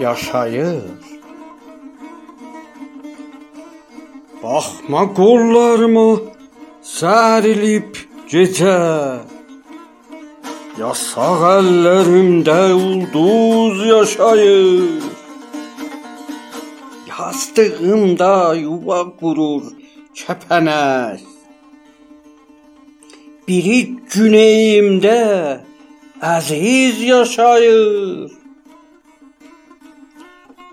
Yaşayır. Baxma qollarıma sərilib gecə. Yasaq əllərimdə ulduz yaşayır. Yastığımda yuva qurur kəpənək. Biri güneyimdə əziz yaşayır.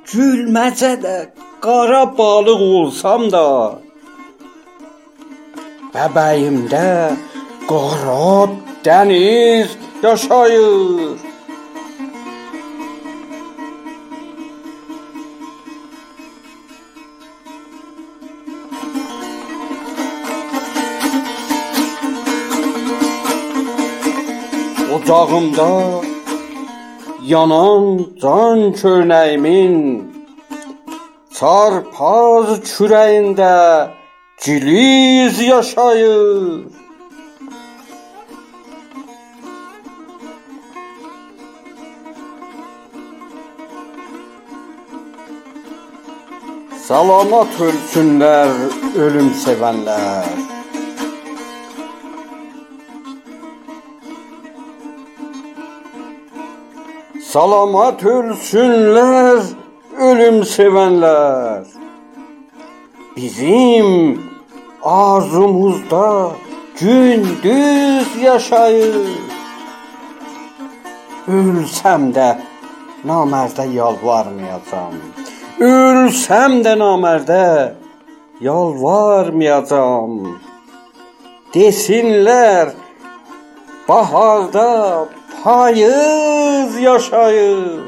Gülməsə də qara balıq olsam da bəbəyimdə qara dəniz yaşayır. Ocağımda yanan can çörəyimin çarpaz çürəyində ciliz yaşayır. Salamat ölsünlər ölüm sevənlər. Salamat ölsünlər ölüm sevənlər. Bizim arzumuzda gündüz yaşayır. Ölsəm də namərdə yalvarmayacağam. Ölsəm də namərdə yalvarmayacağam. Desinlər baharda payız yaşayır.